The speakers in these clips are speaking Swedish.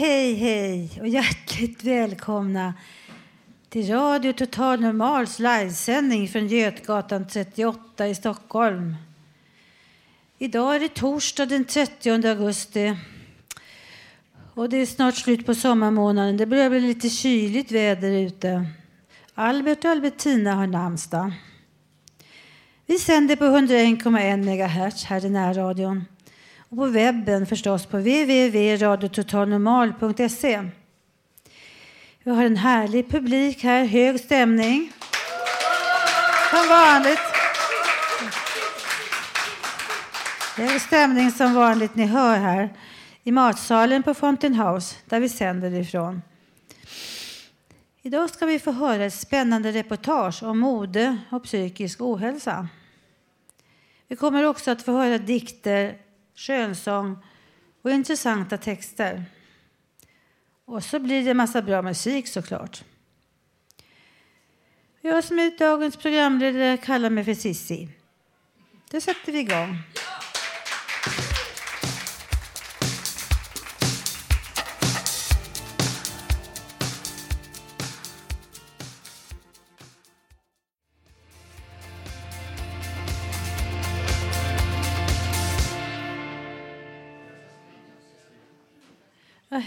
Hej, hej, och hjärtligt välkomna till Radio Total Normals livesändning från Götgatan 38 i Stockholm. Idag är det torsdag den 30 augusti och det är snart slut på sommarmånaden. Det börjar bli lite kyligt väder ute. Albert och Albertina har namnsdag. Vi sänder på 101,1 MHz här i närradion och på webben förstås på www.radiototalnormal.se. Vi har en härlig publik här, hög stämning. Som vanligt. Hög stämning som vanligt ni hör här i matsalen på Fountain House där vi sänder ifrån. Idag ska vi få höra ett spännande reportage om mode och psykisk ohälsa. Vi kommer också att få höra dikter skönsång och intressanta texter. Och så blir det en massa bra musik såklart. Jag som är dagens programledare kallar mig för Sissi. Då sätter vi igång.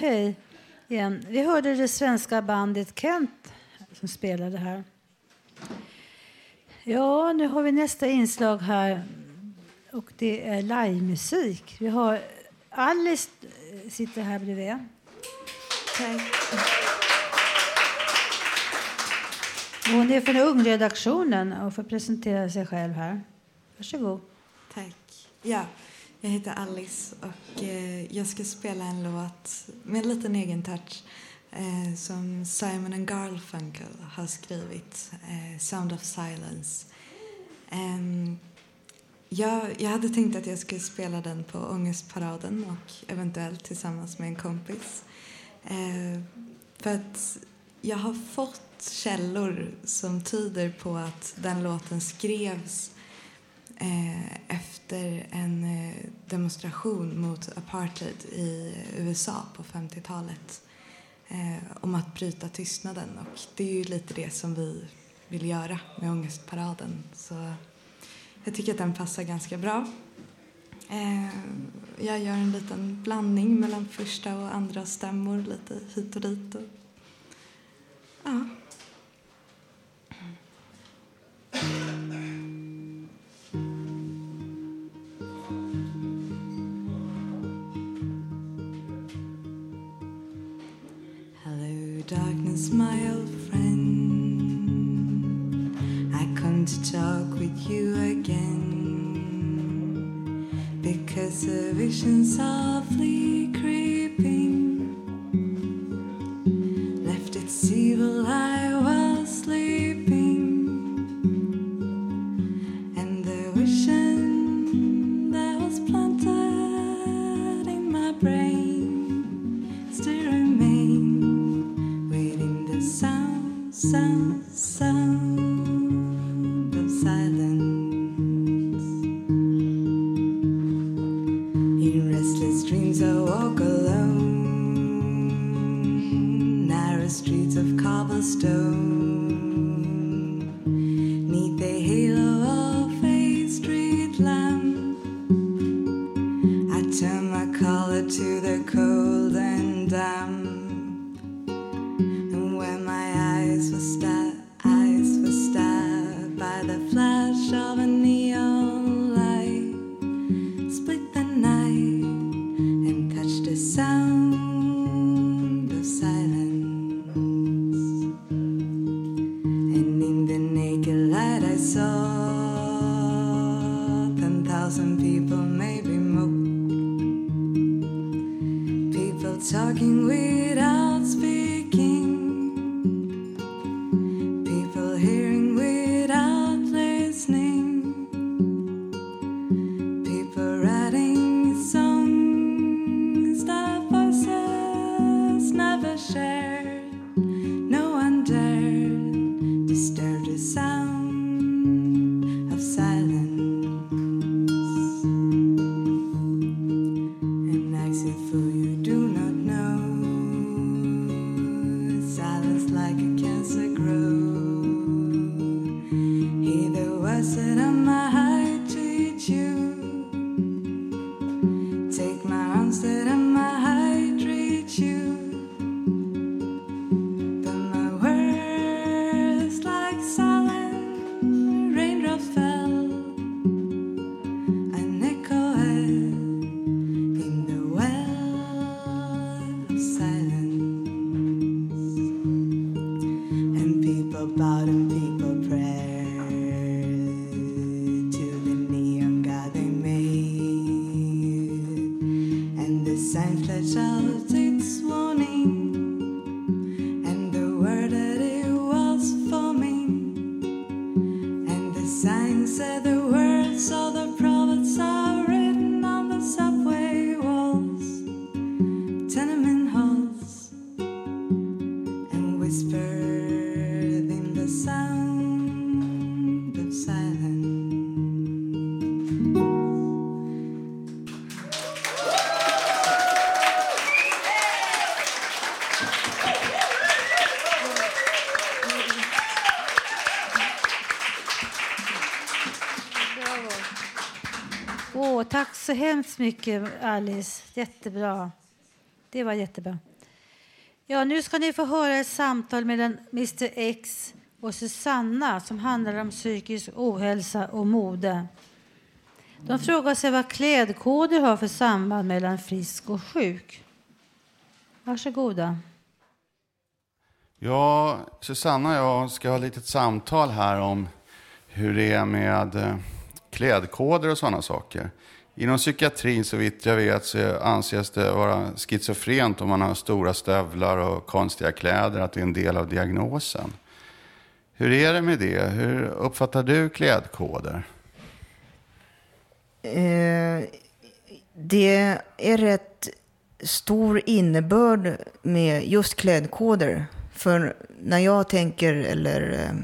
Hej igen. Vi hörde det svenska bandet Kent som spelade här. Ja, nu har vi nästa inslag här och det är livemusik. Vi har Alice sitter här bredvid. Tack. Hon är från Ungredaktionen och får presentera sig själv här. Varsågod. Tack. Ja, jag heter Alice och eh, jag ska spela en låt med en liten egen touch eh, som Simon and Garfunkel har skrivit, eh, Sound of Silence. Ehm, jag, jag hade tänkt att jag skulle spela den på Ångestparaden och eventuellt tillsammans med en kompis. För att jag har fått källor som tyder på att den låten skrevs Eh, efter en eh, demonstration mot apartheid i USA på 50-talet eh, om att bryta tystnaden. Och det är ju lite det som vi vill göra med Ångestparaden. Så jag tycker att den passar ganska bra. Eh, jag gör en liten blandning mellan första och andra stämmor, lite hit och dit. Och, ja. Sound of silence. And in the naked light, I saw ten thousand people, maybe more. People talking without hemskt mycket, Alice. Jättebra. Det var jättebra. Ja, nu ska ni få höra ett samtal mellan Mr X och Susanna som handlar om psykisk ohälsa och mode. De frågar sig vad klädkoder har för samband mellan frisk och sjuk. Varsågoda. Ja, Susanna och jag ska ha ett litet samtal här om hur det är med eh, klädkoder och sådana saker. Inom psykiatrin, så vitt jag vet, så anses det vara schizofrent om man har stora stövlar och konstiga kläder, att det är en del av diagnosen. Hur är det med det? Hur uppfattar du klädkoder? Eh, det är rätt stor innebörd med just klädkoder. För när jag tänker, eller eh,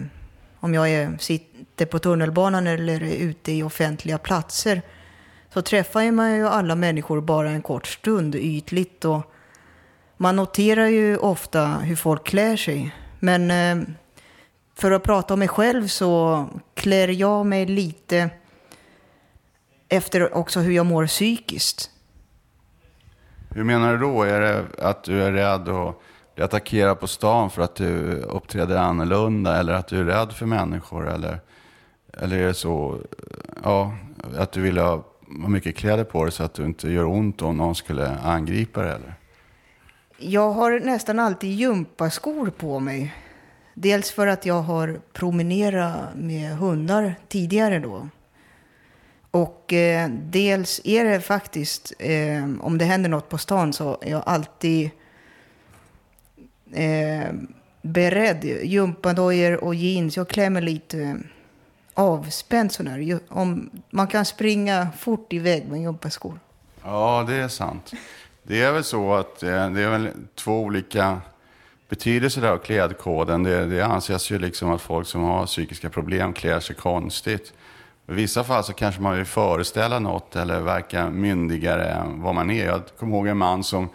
om jag är, sitter på tunnelbanan eller är ute i offentliga platser, så träffar man ju alla människor bara en kort stund ytligt. Och man noterar ju ofta hur folk klär sig. Men eh, för att prata om mig själv så klär jag mig lite efter också hur jag mår psykiskt. Hur menar du då? Är det att du är rädd att bli attackerad på stan för att du uppträder annorlunda? Eller att du är rädd för människor? Eller, eller är det så ja, att du vill ha ha mycket kläder på dig så att du inte gör ont om någon skulle angripa dig? Eller? Jag har nästan alltid gympaskor på mig. Dels för att jag har promenerat med hundar tidigare då. Och eh, dels är det faktiskt, eh, om det händer något på stan så är jag alltid eh, beredd. Gympadojor och jeans. Jag klär mig lite avspänd sådär. här. Om man kan springa fort iväg med gympaskor. Ja, det är sant. Det är väl så att eh, det är väl två olika betydelser där av klädkoden. Det, det anses ju liksom att folk som har psykiska problem klär sig konstigt. I vissa fall så kanske man vill föreställa något eller verka myndigare än vad man är. Jag kommer ihåg en man som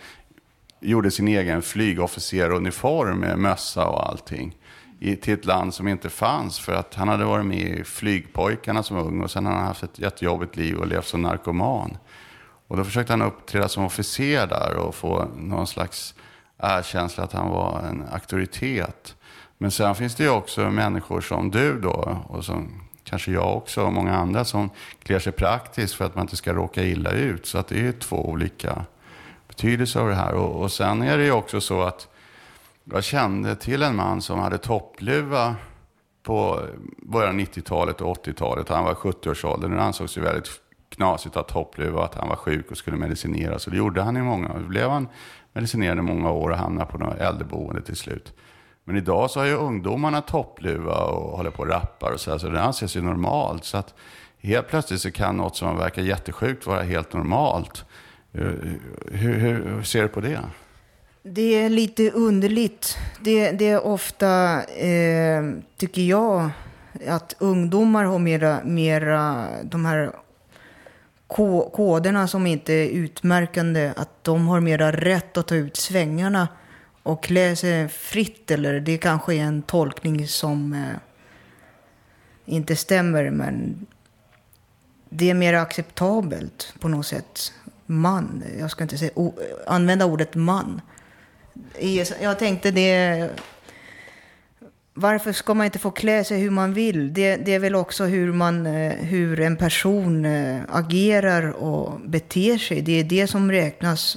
gjorde sin egen flygofficeruniform med mössa och allting i, till ett land som inte fanns för att han hade varit med i Flygpojkarna som ung och sen har han haft ett jättejobbigt liv och levt som narkoman. Och då försökte han uppträda som officer där och få någon slags erkänsla att han var en auktoritet. Men sen finns det ju också människor som du då, och som kanske jag också och många andra som klär sig praktiskt för att man inte ska råka illa ut. Så att det är två olika betydelser av det här. Och, och sen är det ju också så att jag kände till en man som hade toppluva på början av 90-talet och 80-talet. Han var 70-årsåldern. Det ansågs ju väldigt knasigt att ha toppluva, att han var sjuk och skulle medicinera. Så det gjorde han i många år. Då blev han medicinerad i många år och hamnade på något äldreboende till slut. Men idag så har ju ungdomarna toppluva och håller på och rappar och så här, så det anses ju normalt. Så att helt plötsligt så kan något som verkar jättesjukt vara helt normalt. Hur, hur, hur ser du på det? Det är lite underligt. Det, det är ofta, eh, tycker jag, att ungdomar har mera, mera de här koderna som inte är utmärkande, att de har mera rätt att ta ut svängarna och klä sig fritt. Eller det kanske är en tolkning som eh, inte stämmer, men det är mer acceptabelt på något sätt. Man, jag ska inte säga, använda ordet man. Jag tänkte det... Varför ska man inte få klä sig hur man vill? Det, det är väl också hur, man, eh, hur en person eh, agerar och beter sig. Det är det som räknas.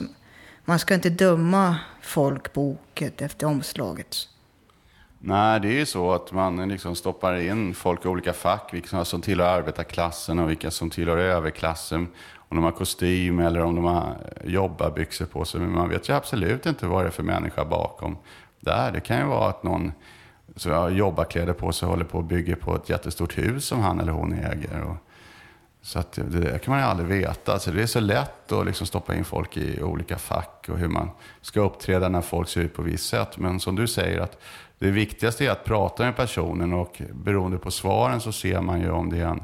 Man ska inte döma folk på oket efter omslaget. Nej, det är ju så att man liksom stoppar in folk i olika fack. Vilka som tillhör arbetarklassen och vilka som tillhör överklassen om de har kostym eller om de har jobbarbyxor på sig. Men man vet ju absolut inte vad det är för människa bakom där. Det kan ju vara att någon som har jobbarkläder på sig håller på och bygger på ett jättestort hus som han eller hon äger. Och, så att det kan man ju aldrig veta. Alltså det är så lätt att liksom stoppa in folk i olika fack och hur man ska uppträda när folk ser ut på visst sätt. Men som du säger, att det viktigaste är att prata med personen och beroende på svaren så ser man ju om det är en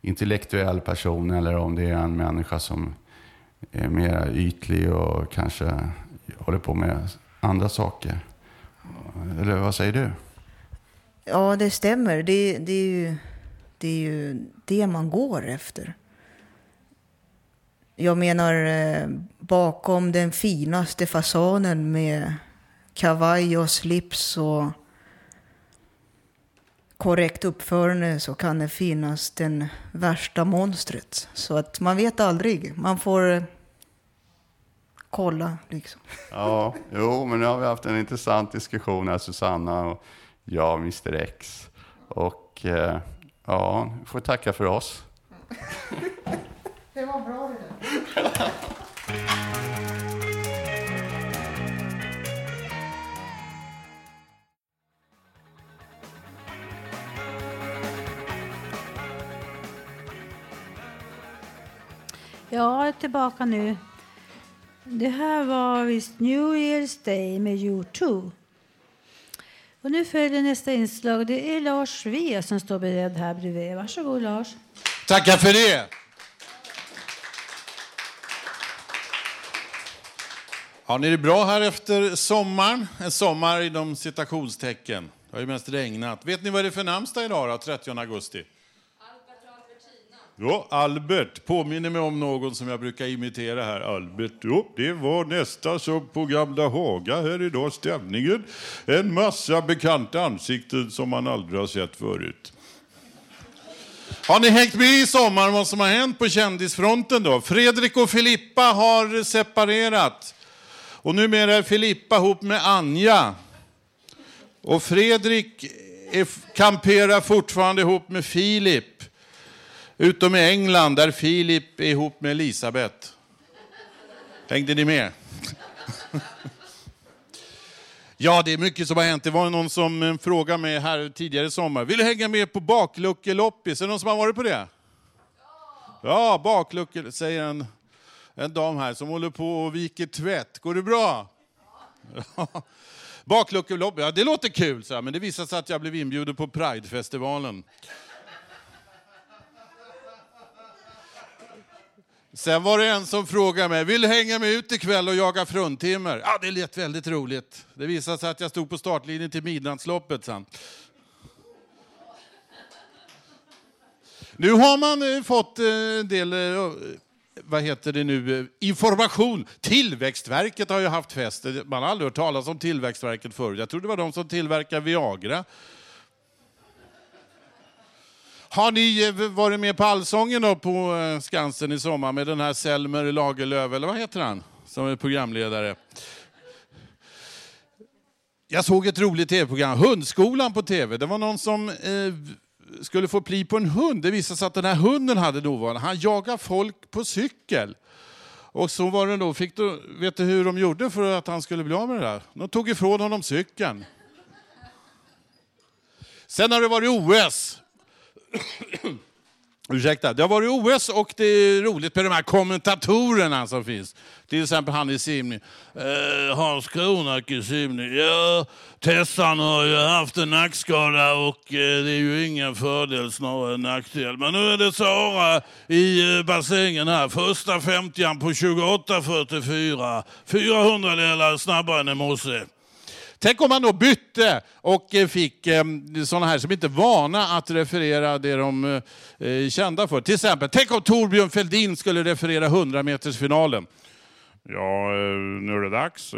intellektuell person eller om det är en människa som är mer ytlig och kanske håller på med andra saker. Eller vad säger du? Ja, det stämmer. Det, det, är ju, det är ju det man går efter. Jag menar, eh, bakom den finaste fasanen med kavaj och slips och korrekt uppförande så kan det finnas den värsta monstret. Så att man vet aldrig. Man får eh, kolla liksom. Ja, jo, men nu har vi haft en intressant diskussion här, Susanna och jag, Mr X. Och eh, ja, vi får tacka för oss. det var bra det där. Ja, jag är tillbaka nu. Det här var visst New Year's Day med U2. Och nu följer nästa inslag. Det är Lars V som står beredd här bredvid. Varsågod Lars. Tackar för det. Har ni det bra här efter sommaren? En sommar inom citationstecken. Det har ju mest regnat. Vet ni vad det är för namnsdag idag då, 30 augusti? Ja, Albert påminner mig om någon som jag brukar imitera här. Albert, jo, det var nästa som på Gamla Haga här idag, stämningen. En massa bekanta ansikten som man aldrig har sett förut. Har ni hängt med i sommar vad som har hänt på kändisfronten då? Fredrik och Filippa har separerat. Och numera är Filippa ihop med Anja. Och Fredrik är, kamperar fortfarande ihop med Filip. Utom i England där Filip är ihop med Elisabet. Hängde ni med? Ja, det är mycket som har hänt. Det var någon som eh, frågade mig här tidigare i sommar. Vill du hänga med på bakluckeloppis? Är det någon som har varit på det? Ja, baklucke, säger en, en dam här som håller på och viker tvätt. Går det bra? Ja. Bakluckeloppis, ja det låter kul, så men det visade sig att jag blev inbjuden på Pridefestivalen. Sen var det en som frågade mig, vill du hänga med ut ikväll och jaga fruntimmer? Ja, det lät väldigt roligt. Det visade sig att jag stod på startlinjen till midnattsloppet sen. Nu har man eh, fått eh, en del eh, vad heter det nu, information. Tillväxtverket har ju haft fest. Man har aldrig hört talas om Tillväxtverket förut. Jag trodde det var de som tillverkar Viagra. Har ni eh, varit med på Allsången då på eh, Skansen i sommar med den här Selmer Lagerlöf, eller vad heter han, som är programledare? Jag såg ett roligt tv-program, Hundskolan på tv. Det var någon som eh, skulle få pli på en hund. Det visade sig att den här hunden hade dåvarande, han jagade folk på cykel. Och så var det då, fick du, vet du hur de gjorde för att han skulle bli av med det där? De tog ifrån honom cykeln. Sen har det varit OS. Ursäkta, det har varit OS och det är roligt med de här kommentatorerna som finns. Till exempel han i simning. Eh, Hans Kronak i simning. Ja, Tessan har ju haft en nackskada och eh, det är ju ingen fördel snarare en nackdel. Men nu är det Sara i eh, bassängen här. Första 50 på 28.44. 400 delar snabbare än i morse. Tänk om man då bytte och eh, fick eh, sådana här som inte är vana att referera det de är kända för. Till exempel, tänk om Torbjörn Fälldin skulle referera 100 metersfinalen. Ja, nu är det dags.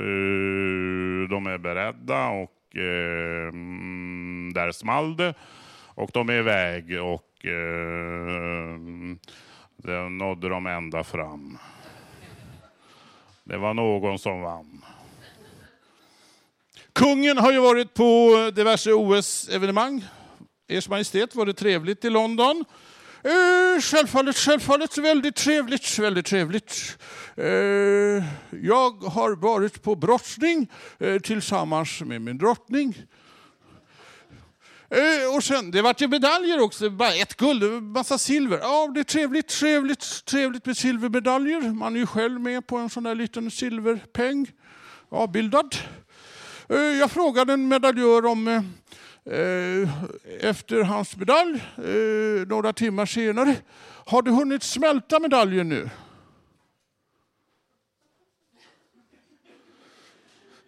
De är beredda och mm, där small det. Och de är iväg och det nådde de ända fram. Det var någon som vann. Kungen har ju varit på eh, diverse OS-evenemang. Ers Majestät, var det trevligt i London? Eh, självfallet, självfallet. Väldigt trevligt, väldigt trevligt. Eh, jag har varit på brottning eh, tillsammans med min drottning. Eh, och sen, det vart ju medaljer också, bara ett guld, massa silver. Ja, det är trevligt, trevligt, trevligt med silvermedaljer. Man är ju själv med på en sån där liten silverpeng, avbildad. Ja, Eh, jag frågade en medaljör om eh, eh, efter hans medalj, några timmar senare. Har du hunnit smälta medaljen nu?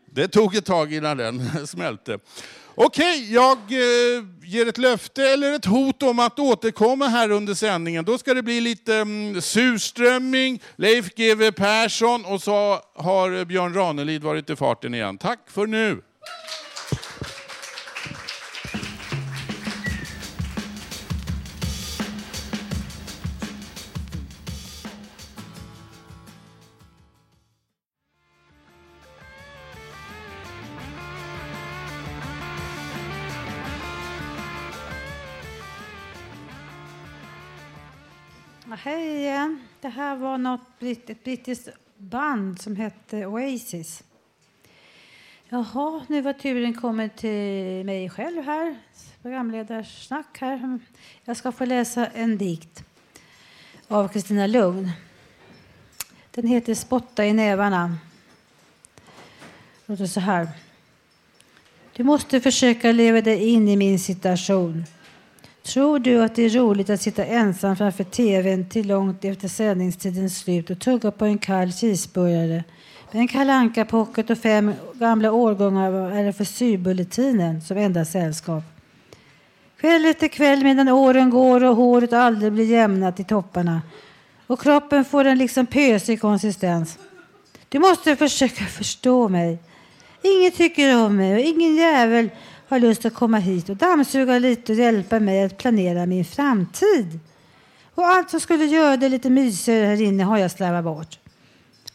Det tog ett tag innan den smälte. Okej, jag eh, ger ett löfte eller ett hot om att återkomma här under sändningen. Då ska det bli lite mm, surströmming, Leif GW Persson och så har Björn Ranelid varit i farten igen. Tack för nu. Hej igen. Det här var något, ett brittiskt band som hette Oasis. Jaha, nu var turen kommen till mig själv här. Programledarsnack här. Jag ska få läsa en dikt av Kristina Lugn. Den heter Spotta i nävarna. Låter så här. Du måste försöka leva dig in i min situation. Tror du att det är roligt att sitta ensam framför tvn till långt efter sändningstidens slut och tugga på en kall cheeseburgare med en kalanka pocket och fem gamla årgångar av RFSU-bulletinen som enda sällskap? Kväll efter kväll medan åren går och håret aldrig blir jämnat i topparna och kroppen får en liksom pösig konsistens. Du måste försöka förstå mig. Ingen tycker om mig och ingen jävel har lust att komma hit och dammsuga lite och hjälpa mig att planera min framtid. Och allt som skulle göra det lite mysigare här inne har jag slarvat bort.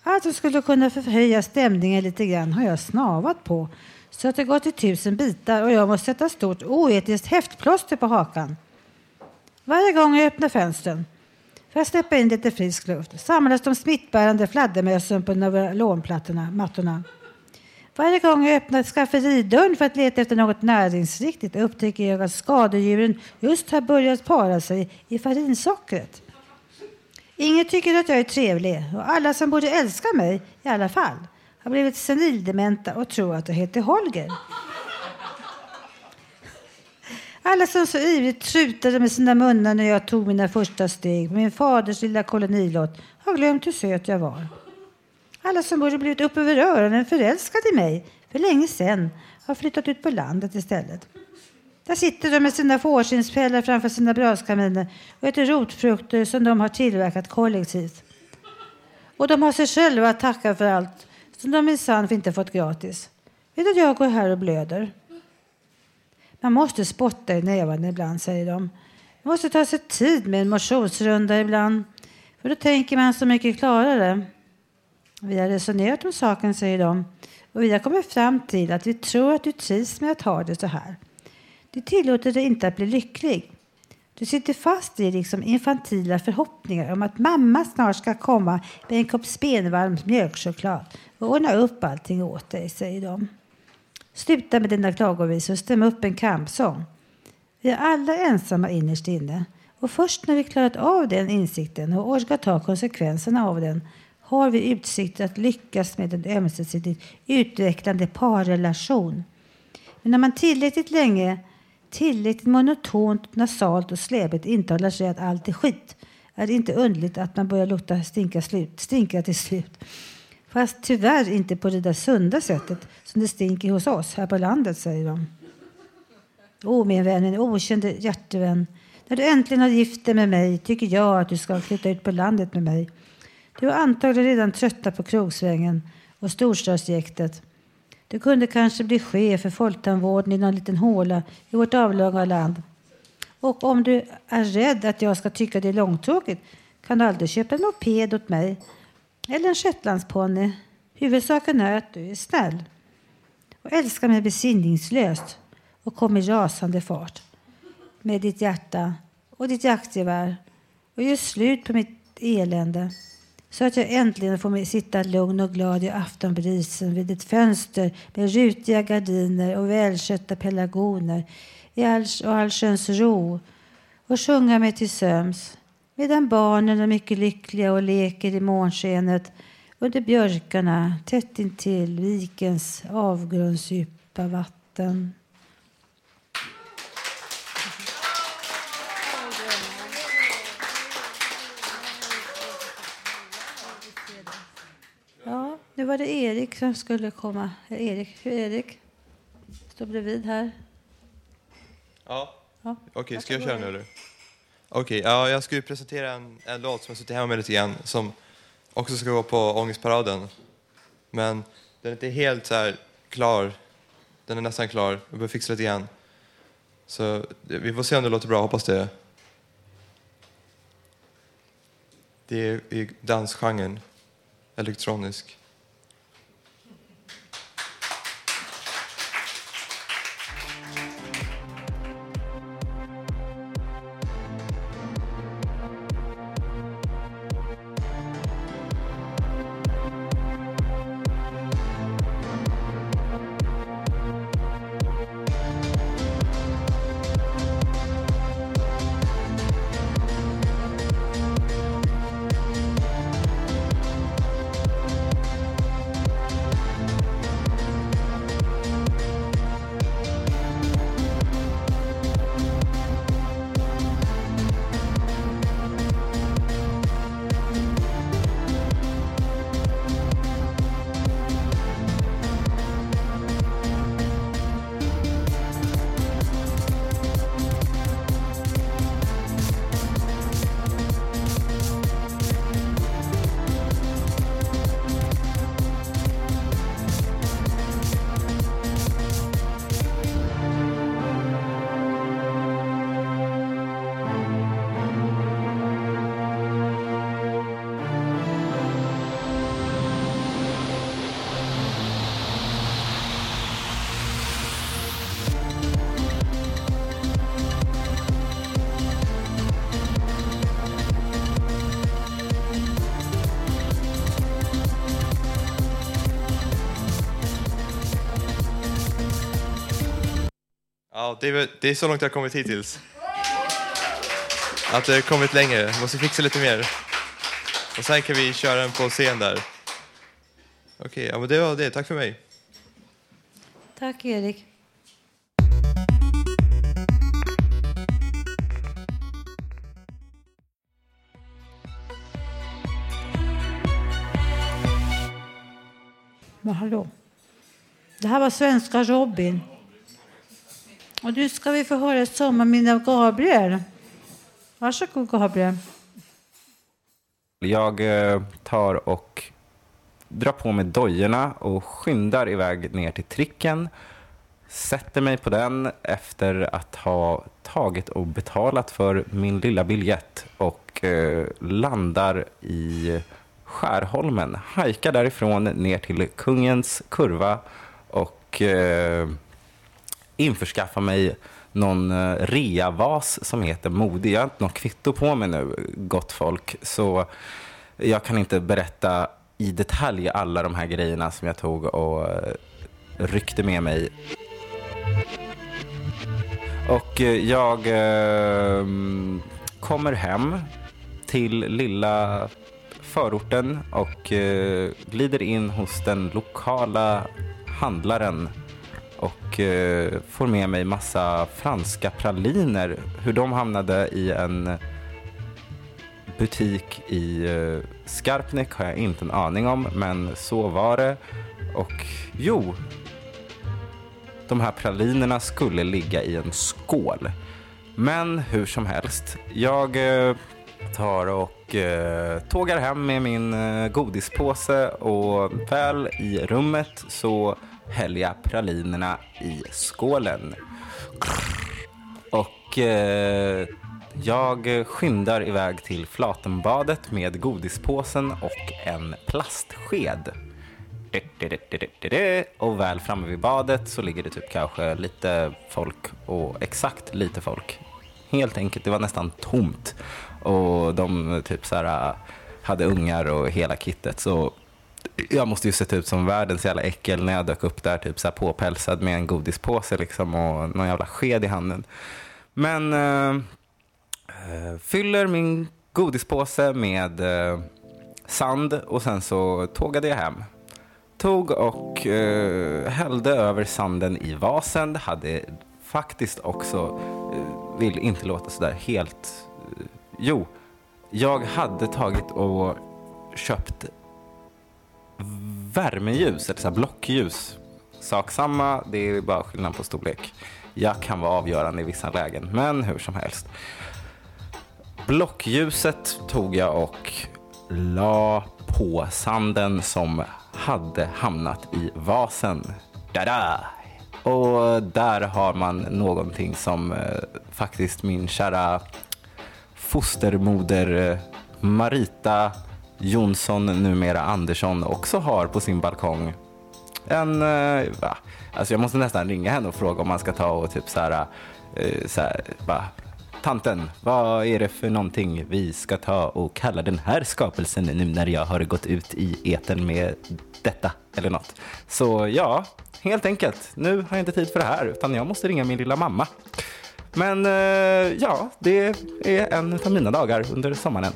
Allt som skulle kunna förhöja stämningen lite grann har jag snavat på så att det gått i tusen bitar och jag måste sätta stort oetiskt häftplåster på hakan. Varje gång jag öppnar fönstren för att släppa in lite frisk luft samlas de smittbärande fladdermössen på nylonplattorna, mattorna. Varje gång jag öppnar skafferidörren för att leta efter något näringsriktigt upptäcker jag att skadedjuren just har börjat para sig i farinsockret. Ingen tycker att jag är trevlig och alla som borde älska mig i alla fall har blivit senildementa och tror att jag heter Holger. Alla som så ivrigt trutade med sina munnar när jag tog mina första steg på min faders lilla kolonilott har glömt hur söt jag var. Alla som borde blivit upp över öronen förälskade i mig för länge sedan har flyttat ut på landet istället. Där sitter de med sina fårskinnsfällar framför sina braskaminer och äter rotfrukter som de har tillverkat kollektivt. Och de har sig själva att tacka för allt som de minsann inte fått gratis. Vet att jag går här och blöder? Man måste spotta i nävarna ibland, säger de. Man måste ta sig tid med en motionsrunda ibland. För då tänker man så mycket klarare. Vi har resonerat om saken, säger de. Och vi har kommit fram till att vi tror att du trivs med att ha det så här. Du tillåter dig inte att bli lycklig. Du sitter fast i liksom infantila förhoppningar om att mamma snart ska komma med en kopp spenvarm mjölkchoklad och ordna upp allting åt dig, säger de. Sluta med dina klagovisor och stäm upp en kampsång. Vi är alla ensamma innerst inne och först när vi klarat av den insikten och orkar ta konsekvenserna av den har vi utsikter att lyckas med en ömsesidigt utvecklande parrelation. Men när man tillräckligt länge, tillräckligt monotont, nasalt och släbigt intalar sig att allt är skit är det inte underligt att man börjar lukta stinka, slut, stinka till slut. Fast tyvärr inte på det där sunda sättet som det stinker hos oss här på landet, säger de. O oh, min vän, min okände hjärtevän. När du äntligen har gift dig med mig tycker jag att du ska flytta ut på landet med mig. Du var antagligen redan trötta på krogsvängen och storstadsjäktet. Du kunde kanske bli chef för folktandvården i någon liten håla i vårt avlånga land. Och om du är rädd att jag ska tycka det är långtråkigt kan du aldrig köpa en moped åt mig eller en shetlandsponny. Huvudsaken är att du är snäll och älskar mig besinningslöst och kom i rasande fart med ditt hjärta och ditt jaktgevär och gör slut på mitt elände så att jag äntligen får sitta lugn och glad i aftonbrisen vid ett fönster med rutiga gardiner och välskötta pelargoner i all, och allsköns ro och sjunga mig till söms medan barnen är mycket lyckliga och leker i månskenet under björkarna tätt intill vikens avgrundsdjupa vatten. Ja, nu var det Erik som skulle komma. Erik, Erik står bredvid här. Ja, Ja. okej, ska jag köra nu eller? Okej, ja, jag ska ju presentera en, en låt som jag suttit hemma med lite grann som också ska gå på Ångestparaden. Men den är inte helt så här klar. Den är nästan klar. Jag behöver fixa lite grann. Så vi får se om det låter bra, hoppas det. Det är i dansgenren, elektronisk. Ja, det är, det är så långt jag har kommit hittills. Att det har kommit längre. Jag måste fixa lite mer. Och sen kan vi köra den på scen där. Okej, ja, men det var det. Tack för mig. Tack, Erik. Men hallå. Det här var svenska Robin. Och nu ska vi få höra ett sommarminne av Gabriel. Varsågod, Gabriel. Jag eh, tar och drar på mig dojorna och skyndar iväg ner till tricken. Sätter mig på den efter att ha tagit och betalat för min lilla biljett och eh, landar i Skärholmen. Hajkar därifrån ner till Kungens kurva och eh, införskaffa mig någon eh, reavas som heter Modig. Jag har inte något kvitto på mig nu, gott folk. Så jag kan inte berätta i detalj alla de här grejerna som jag tog och eh, ryckte med mig. Och eh, jag eh, kommer hem till lilla förorten och eh, glider in hos den lokala handlaren och eh, får med mig massa franska praliner. Hur de hamnade i en butik i eh, Skarpnäck har jag inte en aning om, men så var det. Och jo, de här pralinerna skulle ligga i en skål. Men hur som helst, jag eh, tar och eh, tågar hem med min eh, godispåse och väl i rummet så häller jag pralinerna i skålen. Och eh, jag skyndar iväg till Flatenbadet med godispåsen och en plastsked. Och väl framme vid badet så ligger det typ kanske lite folk och exakt lite folk. Helt enkelt, det var nästan tomt. Och de typ så här eh, hade ungar och hela kittet. Så jag måste ju sett typ ut som världens jävla äckel när jag dök upp där typ så här påpälsad med en godispåse liksom och någon jävla sked i handen. Men eh, eh, fyller min godispåse med eh, sand och sen så tågade jag hem. Tog och eh, hällde över sanden i vasen. Hade faktiskt också, eh, vill inte låta sådär helt... Eh, jo, jag hade tagit och köpt värmeljus, eller så här blockljus. Sak samma, det är bara skillnad på storlek. Jag kan vara avgörande i vissa lägen, men hur som helst. Blockljuset tog jag och la på sanden som hade hamnat i vasen. Dada! Och där har man någonting som eh, faktiskt min kära fostermoder eh, Marita Jonsson, numera Andersson, också har på sin balkong. En, eh, va? Alltså jag måste nästan ringa henne och fråga om man ska ta och typ så här, eh, så här va? Tanten, vad är det för någonting vi ska ta och kalla den här skapelsen nu när jag har gått ut i eten med detta eller något? Så ja, helt enkelt. Nu har jag inte tid för det här utan jag måste ringa min lilla mamma. Men eh, ja, det är en av mina dagar under sommaren.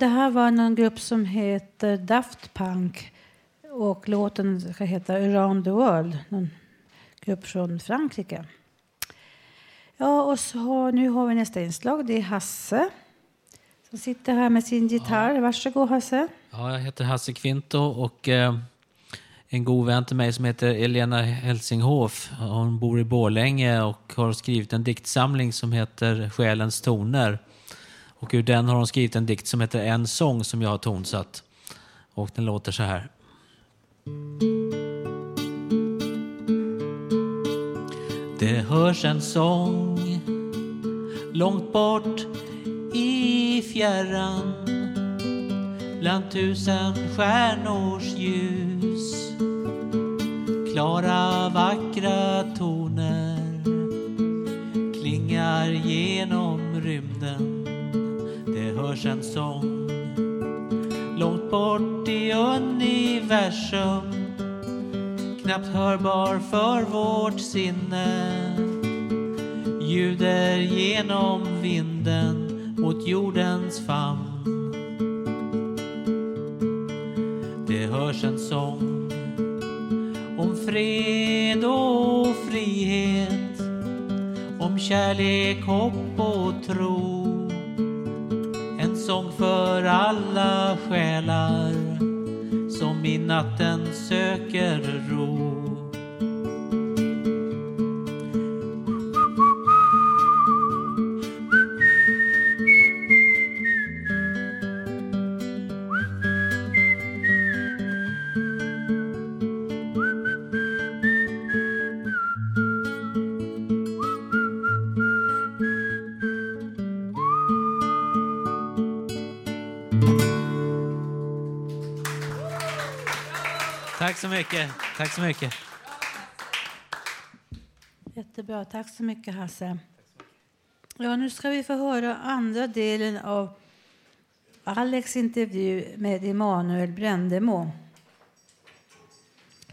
Det här var någon grupp som heter Daft Punk och låten ska heta Around the World, någon grupp från Frankrike. Ja, och så nu har vi nästa inslag. Det är Hasse som sitter här med sin gitarr. Varsågod Hasse. Ja, jag heter Hasse Kvinto och eh, en god vän till mig som heter Elena Helsinghof. Hon bor i Borlänge och har skrivit en diktsamling som heter Själens toner. Och ur den har hon skrivit en dikt som heter En sång som jag har tonsatt. Och den låter så här. Det hörs en sång långt bort i fjärran bland tusen stjärnors ljus Klara vackra toner klingar genom rymden hörs en sång långt bort i universum knappt hörbar för vårt sinne ljuder genom vinden mot jordens famn. Det hörs en sång om fred och frihet, om kärlek, hopp och tro. Sång för alla själar som i natten söker ro. Tack så mycket. Jättebra. Tack så mycket, Hasse. Ja, nu ska vi få höra andra delen av Alex intervju med Emanuel Brändemo.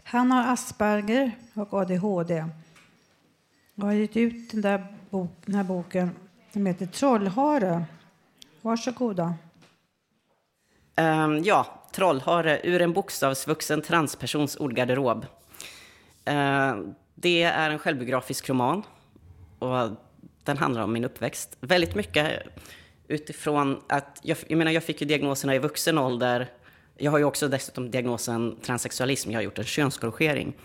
Han har Asperger och ADHD och har gett ut den, där bok, den här boken som heter Trollhare. Varsågoda. Um, ja, Trollhare ur en bokstavsvuxen transpersons ordgarderob. Eh, det är en självbiografisk roman och den handlar om min uppväxt. Väldigt mycket utifrån att, jag, jag menar jag fick ju diagnoserna i vuxen ålder. Jag har ju också dessutom diagnosen transsexualism, jag har gjort en könskorrigering.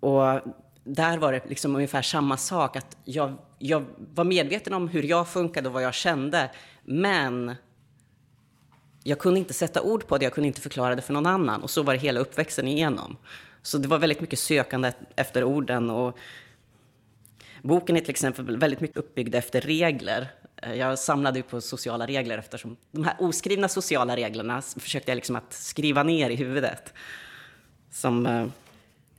Och där var det liksom ungefär samma sak, att jag, jag var medveten om hur jag funkade och vad jag kände, men jag kunde inte sätta ord på det, jag kunde inte förklara det för någon annan. Och så var det hela uppväxten igenom. Så det var väldigt mycket sökande efter orden. Och boken är till exempel väldigt mycket uppbyggd efter regler. Jag samlade ju på sociala regler eftersom de här oskrivna sociala reglerna försökte jag liksom att skriva ner i huvudet. Som eh,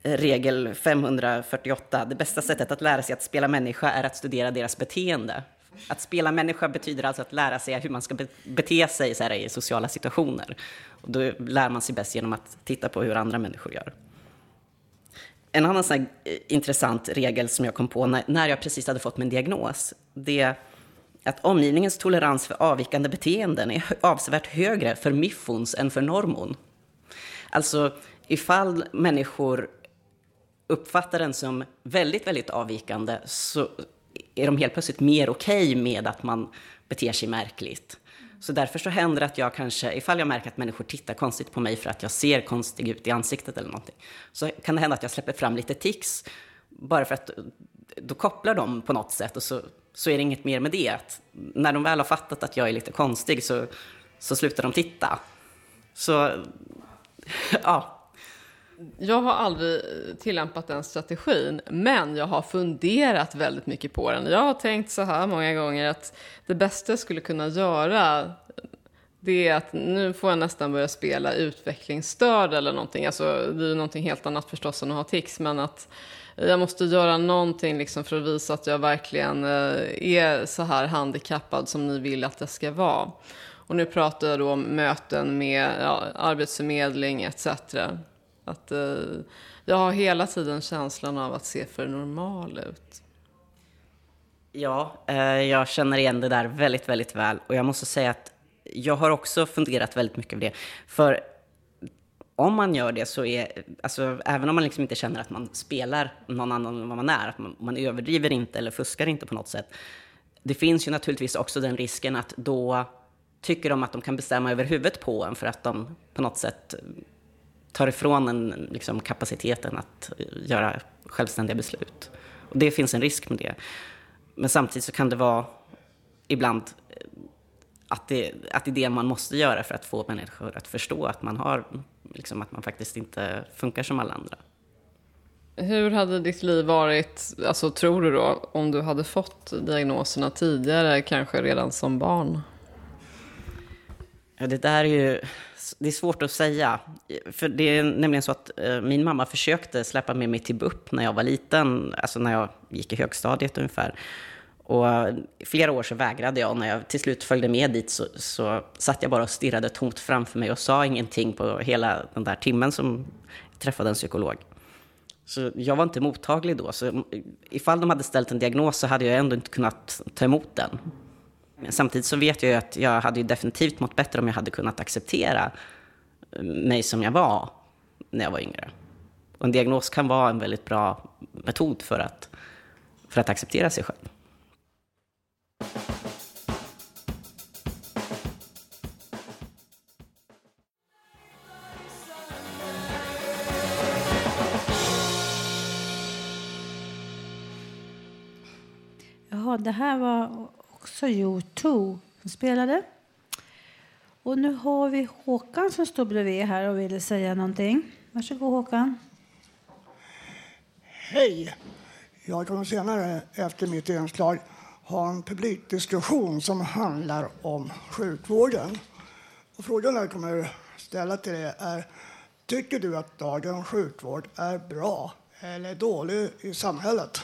regel 548, det bästa sättet att lära sig att spela människa är att studera deras beteende. Att spela människa betyder alltså att lära sig hur man ska bete sig så här, i sociala situationer. Och då lär man sig bäst genom att titta på hur andra människor gör. En annan sån eh, intressant regel som jag kom på när, när jag precis hade fått min diagnos, det är att omgivningens tolerans för avvikande beteenden är avsevärt högre för miffons än för normon. Alltså, ifall människor uppfattar den som väldigt, väldigt avvikande så är de helt plötsligt mer okej okay med att man beter sig märkligt. Så därför så händer det att jag kanske, ifall jag märker att människor tittar konstigt på mig för att jag ser konstig ut i ansiktet eller någonting, så kan det hända att jag släpper fram lite tics, bara för att då kopplar de på något sätt och så, så är det inget mer med det. Att när de väl har fattat att jag är lite konstig så, så slutar de titta. Så, ja, jag har aldrig tillämpat den strategin, men jag har funderat väldigt mycket på den. Jag har tänkt så här många gånger att det bästa jag skulle kunna göra det är att nu får jag nästan börja spela utvecklingsstörd eller någonting. Alltså, det är ju någonting helt annat förstås än att ha tics, men att jag måste göra någonting liksom för att visa att jag verkligen eh, är så här handikappad som ni vill att jag ska vara. Och nu pratar jag då om möten med ja, arbetsförmedling etc. Att eh, jag har hela tiden känslan av att se för normal ut. Ja, eh, jag känner igen det där väldigt, väldigt väl. Och jag måste säga att jag har också funderat väldigt mycket på det. För om man gör det så är, alltså även om man liksom inte känner att man spelar någon annan än vad man är, att man, man överdriver inte eller fuskar inte på något sätt. Det finns ju naturligtvis också den risken att då tycker de att de kan bestämma över huvudet på en för att de på något sätt tar ifrån en liksom, kapaciteten att göra självständiga beslut. Och det finns en risk med det. Men samtidigt så kan det vara ibland att det, att det är det man måste göra för att få människor att förstå att man, har, liksom, att man faktiskt inte funkar som alla andra. Hur hade ditt liv varit, alltså tror du då, om du hade fått diagnoserna tidigare, kanske redan som barn? Ja, det där är ju det är svårt att säga. För det är nämligen så att eh, min mamma försökte släppa med mig till BUP när jag var liten, alltså när jag gick i högstadiet ungefär. Och flera år så vägrade jag när jag till slut följde med dit så, så satt jag bara och stirrade tomt framför mig och sa ingenting på hela den där timmen som jag träffade en psykolog. Så jag var inte mottaglig då. Så ifall de hade ställt en diagnos så hade jag ändå inte kunnat ta emot den. Samtidigt så vet jag ju att jag hade ju definitivt mått bättre om jag hade kunnat acceptera eh, mig som jag var när jag var yngre. Och en diagnos kan vara en väldigt bra metod för att, för att acceptera sig själv. Jaha, det här var också U2 som spelade. Och nu har vi Håkan som står bredvid här och vill säga någonting. Varsågod Håkan. Hej! Jag kommer senare efter mitt inslag ha en publikdiskussion som handlar om sjukvården. Och frågan jag kommer ställa till dig är Tycker du att dagens sjukvård är bra eller dålig i samhället?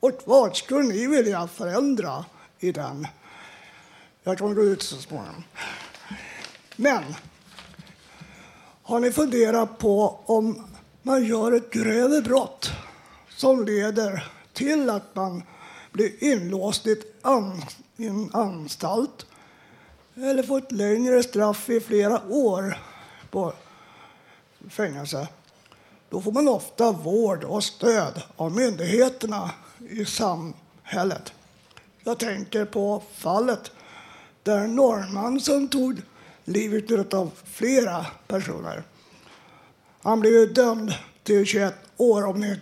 Och vad skulle ni vilja förändra i den? Jag kommer gå ut så småningom. Men har ni funderat på om man gör ett grövre brott som leder till att man blir inlåst i, an, en anstalt eller får ett längre straff i flera år på fängelse. Då får man ofta vård och stöd av myndigheterna i samhället. Jag tänker på fallet där norrman som tog livet av flera personer. Han blev dömd till 21 år om ni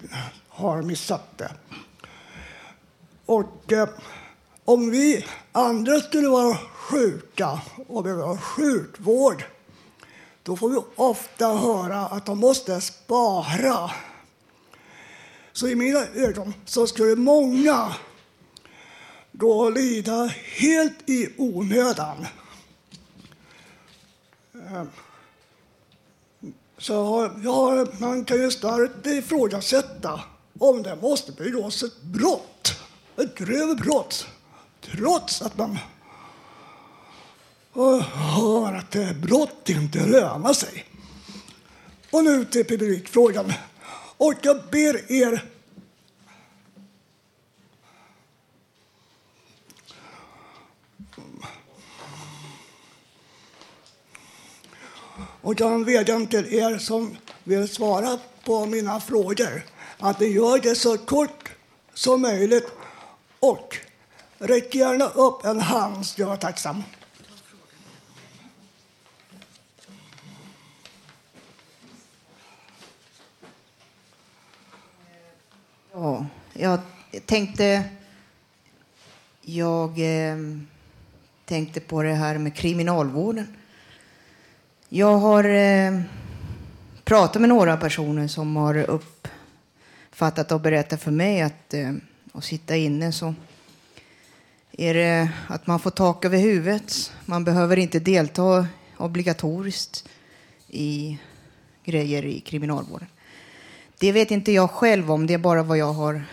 har missat det. Och eh, om vi andra skulle vara sjuka och behöva sjukvård då får vi ofta höra att de måste spara. Så i mina ögon så skulle många gå och lida helt i onödan. Ehm. Så ja, man kan ju starkt ifrågasätta om det måste begås ett brott, ett grövre brott, trots att man hör att brott inte lönar sig. Och nu till publikfrågan. Och jag ber er Och jag vädjar till er som vill svara på mina frågor att ni gör det så kort som möjligt och räck gärna upp en hand, så jag är tacksam. Ja, jag tänkte... Jag eh, tänkte på det här med kriminalvården. Jag har eh, pratat med några personer som har uppfattat och berättat för mig att eh, att sitta inne så är det att man får tak över huvudet. Man behöver inte delta obligatoriskt i grejer i kriminalvården. Det vet inte jag själv om, det är bara vad jag har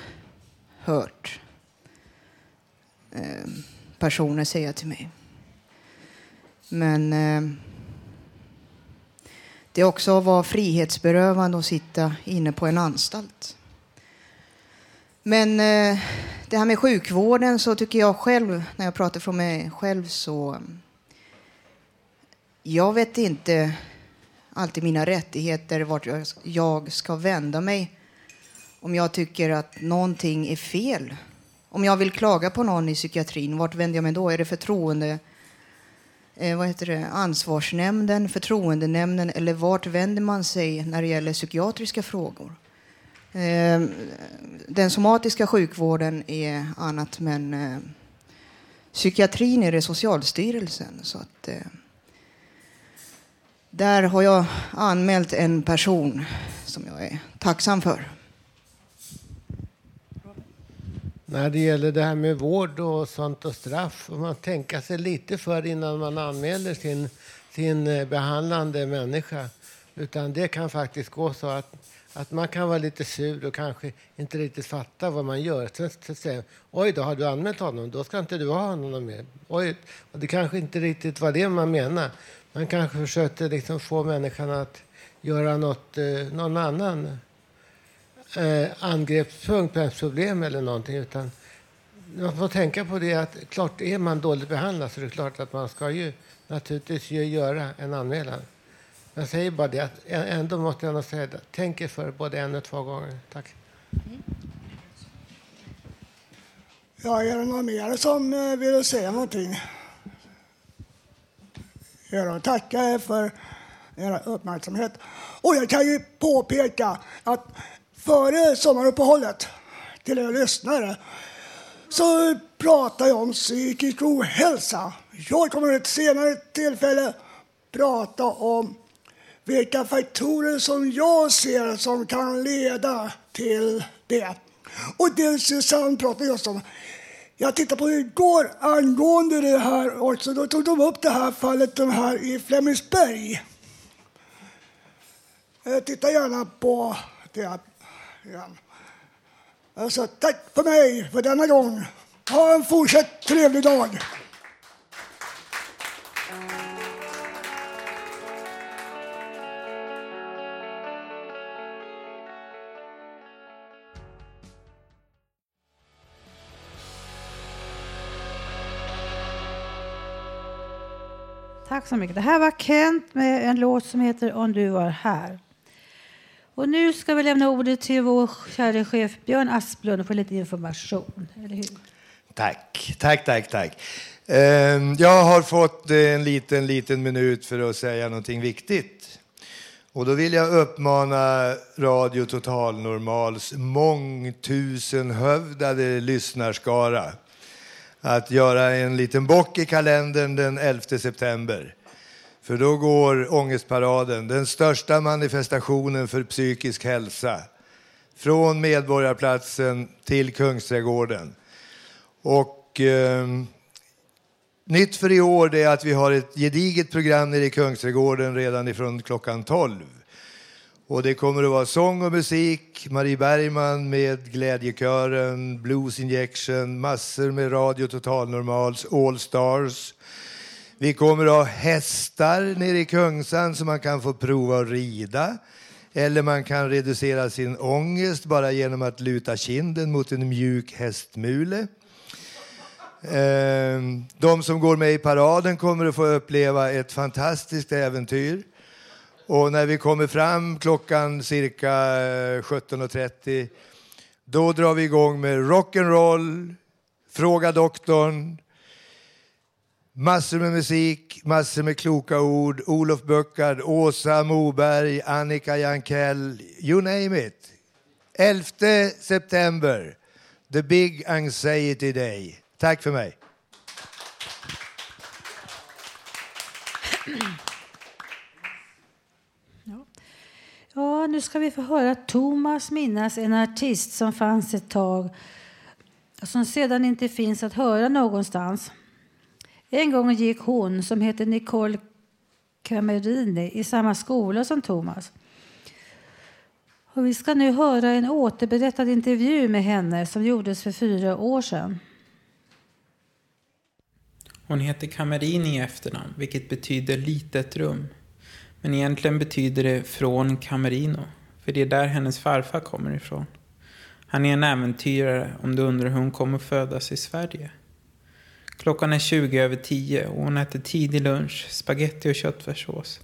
hört eh, personer säga till mig. Men eh, det är också att vara frihetsberövande och sitta inne på en anstalt. Men eh, det här med sjukvården så tycker jag själv, när jag pratar från mig själv så... Jag vet inte alltid mina rättigheter, vart jag ska vända mig om jag tycker att någonting är fel. Om jag vill klaga på någon i psykiatrin, vart vänder jag mig då? Är det förtroende, eh, vad heter det, ansvarsnämnden, förtroendenämnden eller vart vänder man sig när det gäller psykiatriska frågor? Eh, den somatiska sjukvården är annat, men eh, psykiatrin är det Socialstyrelsen. Så att, eh, där har jag anmält en person som jag är tacksam för. När det gäller det här med vård och sånt och straff får man tänka sig lite för innan man anmäler sin, sin eh, behandlande människa. Utan det kan faktiskt gå så att, att man kan vara lite sur och kanske inte riktigt fatta vad man gör. Sen, sen säger oj då, har du anmält honom? Då ska inte du ha honom mer. Oj, och det kanske inte riktigt var det man menar. Man kanske försökte liksom få människan att göra något, eh, någon annan eh, angrepp problem eller någonting. Utan man får tänka på det att klart är man dåligt behandlad så är det klart att man ska ju naturligtvis ju göra en anmälan. Jag säger bara det att ändå måste jag säga det. Tänk er för både en och två gånger. Tack. Mm. Ja, är det någon mer som eh, vill säga någonting? Jag tackar er för er uppmärksamhet. Och jag kan ju påpeka att före sommaruppehållet, till er lyssnare, så pratar jag om psykisk ohälsa. Jag kommer vid ett senare tillfälle prata om vilka faktorer som jag ser som kan leda till det. Och det Susanne pratade just om. Jag tittade på det igår angående det här också. Då tog de upp det här fallet de här i Flemingsberg. Eh, titta gärna på det igen. Alltså, tack för mig för denna gång. Ha en fortsatt trevlig dag. Tack så mycket. Det här var Kent med en låt som heter Om du var här. Och nu ska vi lämna ordet till vår kära chef Björn Asplund och få lite information. Eller hur? Tack, tack, tack, tack. Ehm, jag har fått en liten, liten minut för att säga någonting viktigt. Och då vill jag uppmana Radio Total Normals mångtusenhövdade lyssnarskara att göra en liten bock i kalendern den 11 september. För då går Ångestparaden, den största manifestationen för psykisk hälsa, från Medborgarplatsen till Kungsträdgården. Och eh, nytt för i år det är att vi har ett gediget program nere i Kungsträdgården redan ifrån klockan 12. Och det kommer att vara sång och musik, Marie Bergman med Glädjekören, Blues Injection, massor med Radio Total Normals, All Stars. Vi kommer att ha hästar nere i Kungsan så man kan få prova att rida. Eller man kan reducera sin ångest bara genom att luta kinden mot en mjuk hästmule. Ehm, de som går med i paraden kommer att få uppleva ett fantastiskt äventyr. Och när vi kommer fram klockan cirka eh, 17.30 då drar vi igång med rock'n'roll, Fråga doktorn, massor med musik, massor med kloka ord. Olof Buckard, Åsa Moberg, Annika Jankell, you name it. 11 september, the big anxiety day. Tack för mig. Ja, nu ska vi få höra Thomas minnas en artist som fanns ett tag som sedan inte finns att höra någonstans. En gång gick hon, som heter Nicole Camerini, i samma skola som Thomas. Och vi ska nu höra en återberättad intervju med henne som gjordes för fyra år sedan. Hon heter Camerini i efternamn, vilket betyder litet rum. Men egentligen betyder det från Camerino, för det är där hennes farfar kommer ifrån. Han är en äventyrare om du undrar hur hon kommer födas i Sverige. Klockan är 20 över 10 och hon äter tidig lunch, spaghetti och köttfärssås.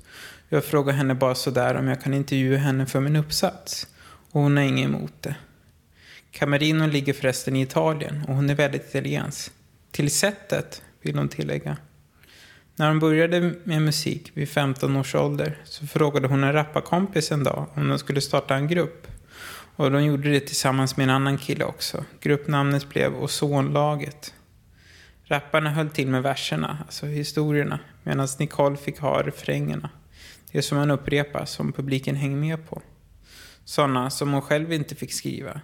Jag frågar henne bara sådär om jag kan intervjua henne för min uppsats. Och hon har inget emot det. Camerino ligger förresten i Italien och hon är väldigt italiensk. Till sättet, vill hon tillägga. När hon började med musik vid 15 års ålder så frågade hon en rapparkompis en dag om de skulle starta en grupp. Och de gjorde det tillsammans med en annan kille också. Gruppnamnet blev Ozonlaget. Rapparna höll till med verserna, alltså historierna, medan Nicole fick ha refrängerna. Det som man upprepar, som publiken hänger med på. Sådana som hon själv inte fick skriva.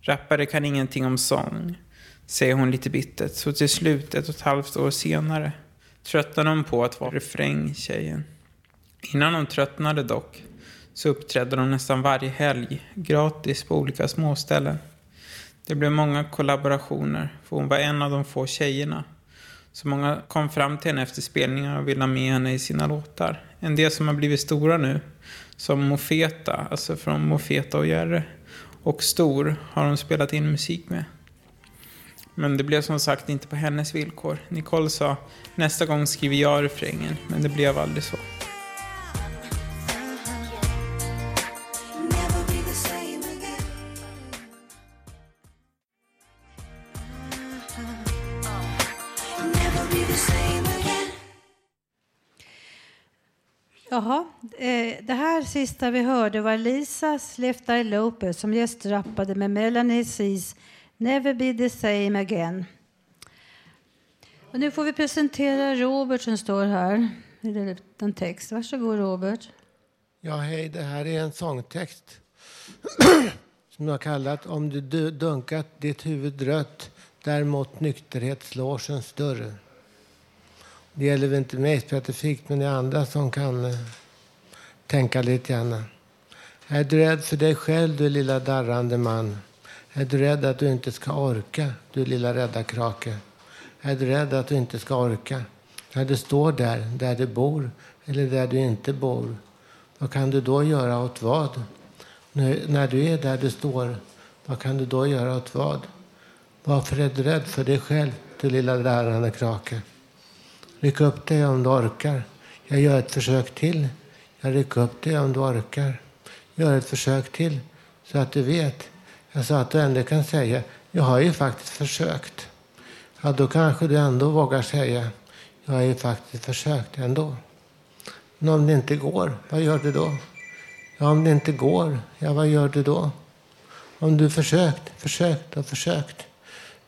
Rappare kan ingenting om sång, säger hon lite bittert. Så till slut, ett och ett halvt år senare, tröttnade hon på att vara refrängtjejen. Innan hon tröttnade dock, så uppträdde de nästan varje helg, gratis på olika småställen. Det blev många kollaborationer, för hon var en av de få tjejerna. Så många kom fram till henne efter spelningar och ville ha med henne i sina låtar. En del som har blivit stora nu, som Mofeta, alltså från Mofeta och Jerre. och Stor har hon spelat in musik med. Men det blev som sagt inte på hennes villkor. Nicole sa nästa gång skriver jag refrängen, men det blev aldrig så. Eh, det här sista vi hörde var Lisas Left Eye Lopez som gästrappade med Melanie C's Never Be The Same Again. Och nu får vi presentera Robert som står här en text. Varsågod Robert. Ja, hej, det här är en sångtext som jag har kallat Om du dunkat ditt huvud rött däremot nykterhet slår sin större. Det gäller väl inte mig specifikt, men det är andra som kan eh, tänka lite grann. Är du rädd för dig själv, du lilla darrande man? Är du rädd att du inte ska orka, du lilla rädda krake? Är du rädd att du inte ska orka? När du står där, där du bor eller där du inte bor, vad kan du då göra åt vad? När, när du är där du står, vad kan du då göra åt vad? Varför är du rädd för dig själv, du lilla darrande krake? Ryck upp dig om du orkar. Jag gör ett försök till. Jag rycker upp dig om du orkar. Gör ett försök till så att du vet. Jag sa att du ändå kan säga, jag har ju faktiskt försökt. Ja, då kanske du ändå vågar säga, jag har ju faktiskt försökt ändå. Men om det inte går, vad gör du då? Ja, om det inte går, ja, vad gör du då? Om du försökt, försökt och försökt.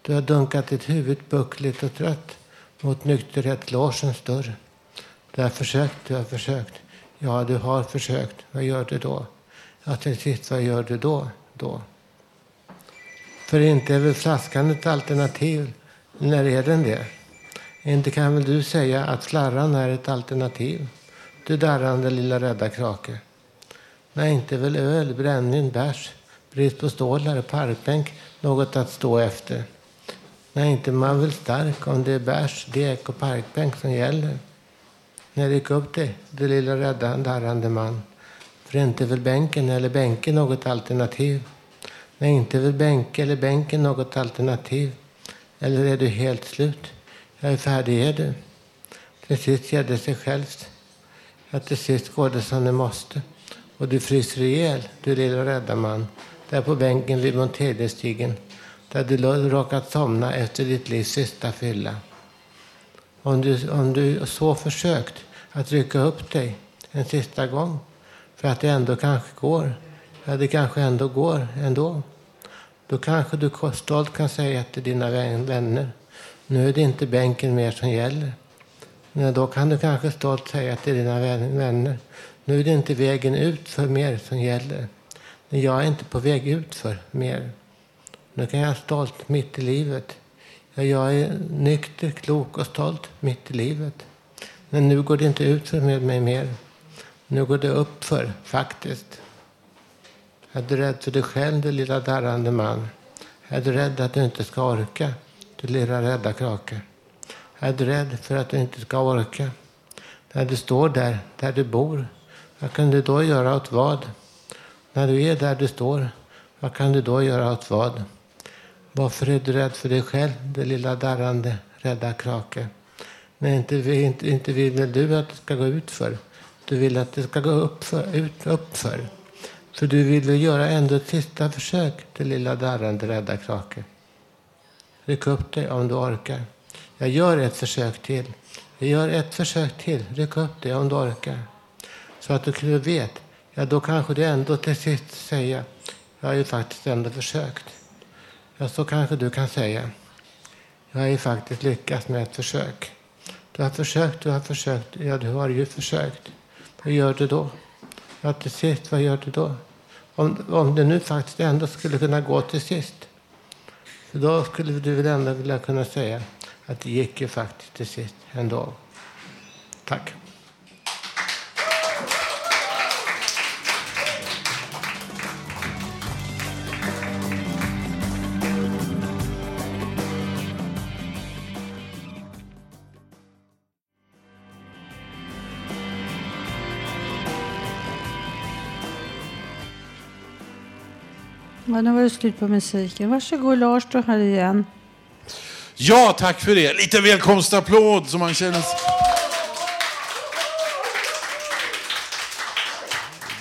Du har dunkat ditt huvud buckligt och trött mot nykterhetslogens dörr. Du har försökt, du har försökt. Ja, du har försökt. Vad gör du då? Ja, till sist, vad gör du då? då? För inte är väl flaskan ett alternativ? När är den det? Inte kan väl du säga att slarran är ett alternativ? Du darrande lilla rädda krake. Nej, inte väl öl, brännvin, bärs, brist på stålar, parkbänk något att stå efter. Nej, inte man väl stark om det är bärs, dek och parkbänk som gäller. När jag gick upp dig, du lilla rädda darrande man. För inte väl bänken eller bänken något alternativ. Nej, inte väl bänk eller bänken något alternativ. Eller är du helt slut? Jag är färdig, är du? Till sist ger det sig självt. Att till sist går det som det måste. Och du fryser ihjäl, du lilla rädda man. Där på bänken vid Monteliestigen där du råkat somna efter ditt livs sista fylla. Om du, om du så försökt att rycka upp dig en sista gång för att det ändå kanske går, ja det kanske ändå går ändå. Då kanske du stolt kan säga till dina vänner, nu är det inte bänken mer som gäller. Men då kan du kanske stolt säga till dina vänner, nu är det inte vägen ut för mer som gäller. Jag är inte på väg ut för mer. Nu kan jag stolt mitt i livet. Jag är nykter, klok och stolt mitt i livet. Men nu går det inte ut för med mig mer. Nu går det upp för faktiskt. Är du rädd för dig själv, du lilla darrande man? Är du rädd att du inte ska orka, du lilla rädda krake? Är du rädd för att du inte ska orka? När du står där, där du bor, vad kan du då göra åt vad? När du är där du står, vad kan du då göra åt vad? Varför är du rädd för dig själv, det lilla darrande, rädda krake? Nej, inte, inte, inte vill väl du att det ska gå ut för. Du vill att det ska gå upp för. Ut, upp för. för du vill väl göra ändå ett sista försök, det lilla darrande, rädda krake. Ryck upp dig om du orkar. Jag gör ett försök till. Jag gör ett försök till. Ryck upp dig om du orkar. Så att du vet, ja då kanske du ändå till sist säger, jag har ju faktiskt ändå försökt. Ja, så kanske du kan säga. Jag har ju faktiskt lyckats med ett försök. Du har försökt, du har försökt. Ja, du har ju försökt. Vad gör du då? Ja, till sist, vad gör du då? Om, om det nu faktiskt ändå skulle kunna gå till sist. För då skulle du väl ändå vilja kunna säga att det gick ju faktiskt till sist ändå. Tack. Ja, nu var det slut på musiken. Varsågod Lars, du här igen. Ja, tack för det. Lite välkomstapplåd så man känner.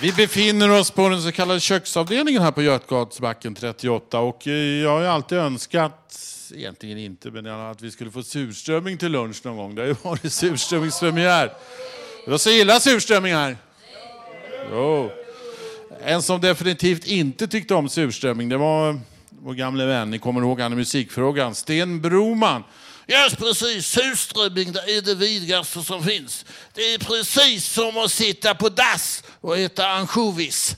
Vi befinner oss på den så kallade köksavdelningen här på Götgatsbacken 38 och eh, jag har ju alltid önskat, egentligen inte, men att vi skulle få surströmming till lunch någon gång. Det har ju varit surströmmingspremiär. Det var så illa surströmming här. Jo. En som definitivt inte tyckte om surströmming, det var vår gamle vän, ni kommer ihåg han i musikfrågan, Sten Broman. Just precis, surströmming det är det vidrigaste som finns. Det är precis som att sitta på dass och äta ansjovis.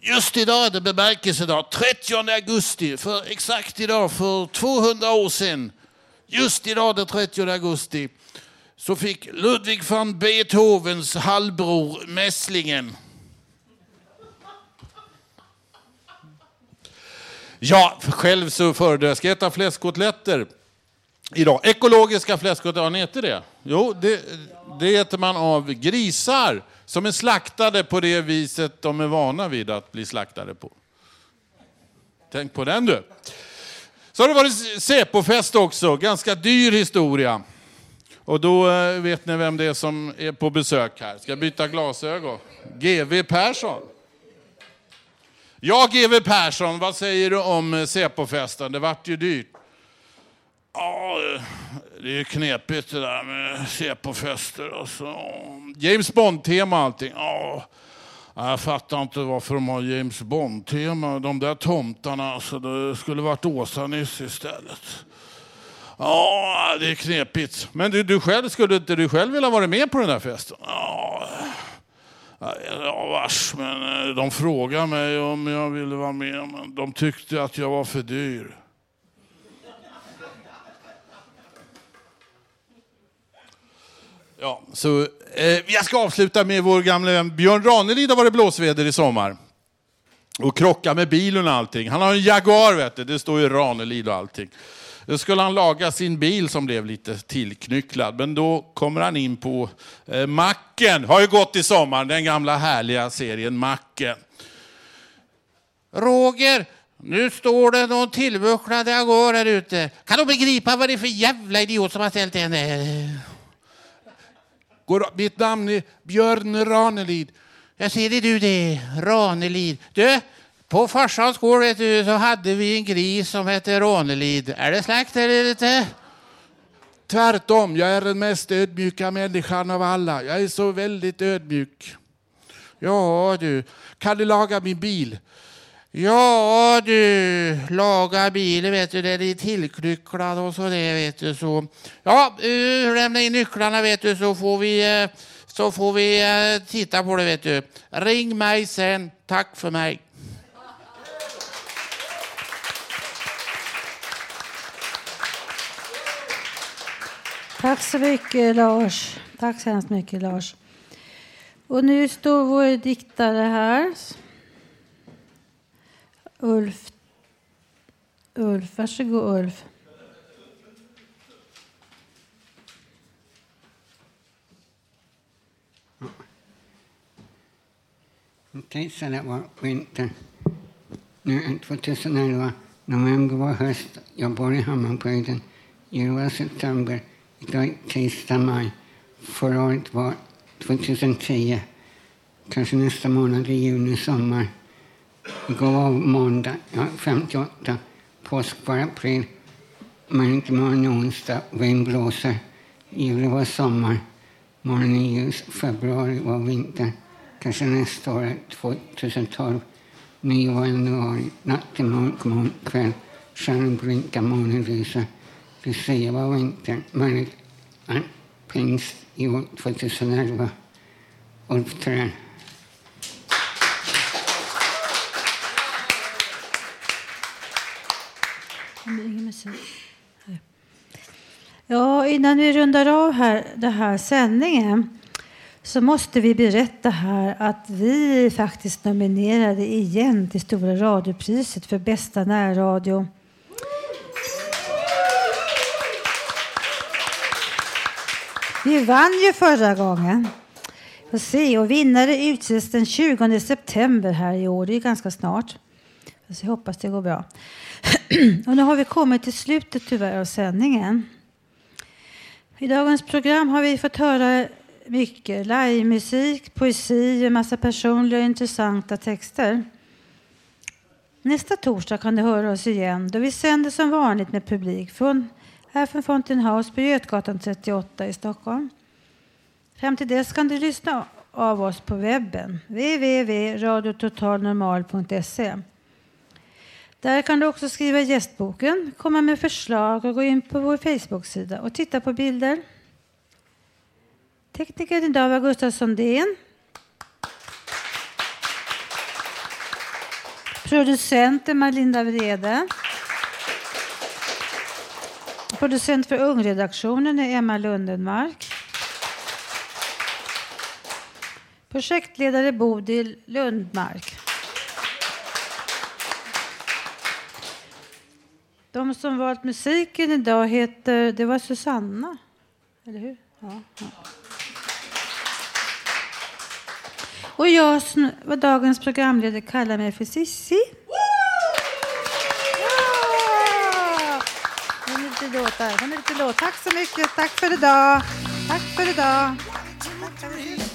Just idag är det bemärkelsedag, 30 augusti, för exakt idag för 200 år sedan. Just idag den 30 augusti så fick Ludwig van Beethovens halvbror Mässlingen Ja, själv så föredrar jag ska äta fläskkotletter idag. Ekologiska fläskkotletter, har ni ätit det? Jo, det, det äter man av grisar som är slaktade på det viset de är vana vid att bli slaktade på. Tänk på den du. Så har det varit Säpofest också, ganska dyr historia. Och då eh, vet ni vem det är som är på besök här. Ska byta glasögon. GV Persson. Ja, GW Persson, vad säger du om eh, Säpofesten? Det vart ju dyrt. Ja, eh, det är ju knepigt det där med Säpofester och så. James Bond-tema och allting. Ja, jag fattar inte varför de har James Bond-tema. De där tomtarna, alltså, det skulle varit Åsa-Nyss istället. Ja, det är knepigt. Men du, du själv, skulle inte du själv vilja vara med på den där festen? Ja, Ja, vars, men eh, de frågade mig om jag ville vara med, men de tyckte att jag var för dyr. Ja, så eh, jag ska avsluta med vår gamla vän Björn Ranelid har varit blåsväder i sommar. Och krocka med bilen och allting. Han har en Jaguar, vet du. det står ju Ranelid och allting. Då skulle han laga sin bil som blev lite tillknycklad. Men då kommer han in på eh, Macken. Har ju gått i sommar, den gamla härliga serien Macken. Roger, nu står det någon tillbucklad Jaguar här ute. Kan du begripa vad det är för jävla idiot som har ställt den där? mitt namn är Björn Ranelid. Jag ser det du det, Ranelid. Du, på farsans gård vet du, så hade vi en gris som hette Ronelid. Är det släkt eller lite? Tvärtom, jag är den mest ödmjuka människan av alla. Jag är så väldigt ödmjuk. Ja du, kan du laga min bil? Ja du, laga bilen vet du, den är tillknycklad och så det vet du så. Ja, uh, lämna in nycklarna vet du så får vi, uh, så får vi uh, titta på det vet du. Ring mig sen, tack för mig. Tack så mycket, Lars. Tack så hemskt mycket, Lars. Och nu står vår diktare här. Ulf. Ulf, varsågod Ulf. Okej, så det var vinter. Nu 2011, november var höst. Jag bor i Hammarbyhöjden. Jul var september. Idag tisdag, maj. Förra året var 2010. Kanske nästa månad i juni, sommar. Igår var måndag, ja, 58. Påsk var april. Men inte morgon onsdag. Vind blåser. Juli var sommar. Morgonen är ljus. Februari var vinter. Kanske nästa år, 2012. Nyår januari. Natt till mörk, mörk kväll. Stjärnor blinkar, månen lyser. Det säger man var Men möjligt pingst i år 2011. Ulf Ja, innan vi rundar av här, den här sändningen så måste vi berätta här att vi är faktiskt nominerade igen till Stora radiopriset för bästa närradio. Vi vann ju förra gången. Får se. Och vinnare utses den 20 september här i år. Det är ganska snart. Så jag hoppas det går bra. och nu har vi kommit till slutet tyvärr av sändningen. I dagens program har vi fått höra mycket livemusik, poesi, en massa personliga och intressanta texter. Nästa torsdag kan du höra oss igen då vi sänder som vanligt med publik från, här från Fountain House på Götgatan 38 i Stockholm. Fram till dess kan du lyssna av oss på webben, www.radiototalnormal.se. Där kan du också skriva gästboken, komma med förslag och gå in på vår Facebook-sida och titta på bilder. Tekniker idag var Gustav Sondén. Producenten Marlinda Vrede. Producent för Ungredaktionen är Emma Lundenmark. Projektledare Bodil Lundmark. De som valt musiken idag heter, det var Susanna, eller hur? Ja, ja. Och jag som var dagens programledare kallar mig för Sissi. Ja! Hon är lite låtar. Hon är lite låt. Tack så mycket. Tack för idag. Tack för idag. Tack för idag.